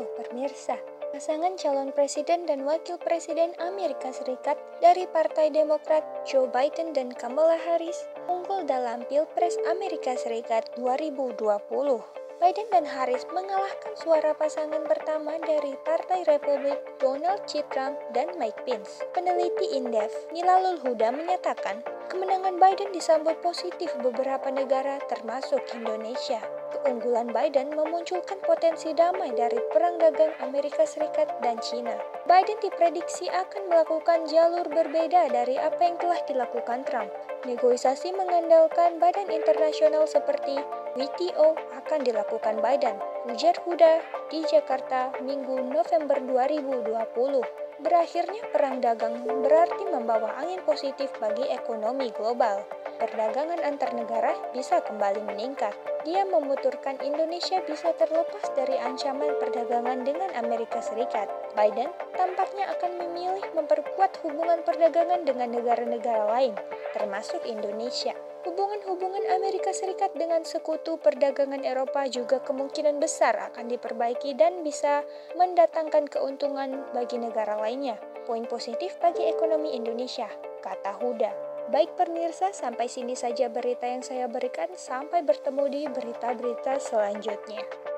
Halo pemirsa, pasangan calon presiden dan wakil presiden Amerika Serikat dari Partai Demokrat Joe Biden dan Kamala Harris unggul dalam Pilpres Amerika Serikat 2020. Biden dan Harris mengalahkan suara pasangan pertama dari Partai Republik Donald J. Trump dan Mike Pence. Peneliti Indef, Nilalul Huda menyatakan, kemenangan Biden disambut positif beberapa negara termasuk Indonesia. Keunggulan Biden memunculkan potensi damai dari perang dagang Amerika Serikat dan China. Biden diprediksi akan melakukan jalur berbeda dari apa yang telah dilakukan Trump. Negosiasi mengandalkan badan internasional seperti WTO akan dilakukan Biden, ujar Huda di Jakarta Minggu November 2020. Berakhirnya perang dagang berarti membawa angin positif bagi ekonomi global perdagangan antar negara bisa kembali meningkat. Dia memuturkan Indonesia bisa terlepas dari ancaman perdagangan dengan Amerika Serikat. Biden tampaknya akan memilih memperkuat hubungan perdagangan dengan negara-negara lain, termasuk Indonesia. Hubungan-hubungan Amerika Serikat dengan sekutu perdagangan Eropa juga kemungkinan besar akan diperbaiki dan bisa mendatangkan keuntungan bagi negara lainnya. Poin positif bagi ekonomi Indonesia, kata Huda. Baik pemirsa, sampai sini saja berita yang saya berikan. Sampai bertemu di berita-berita selanjutnya.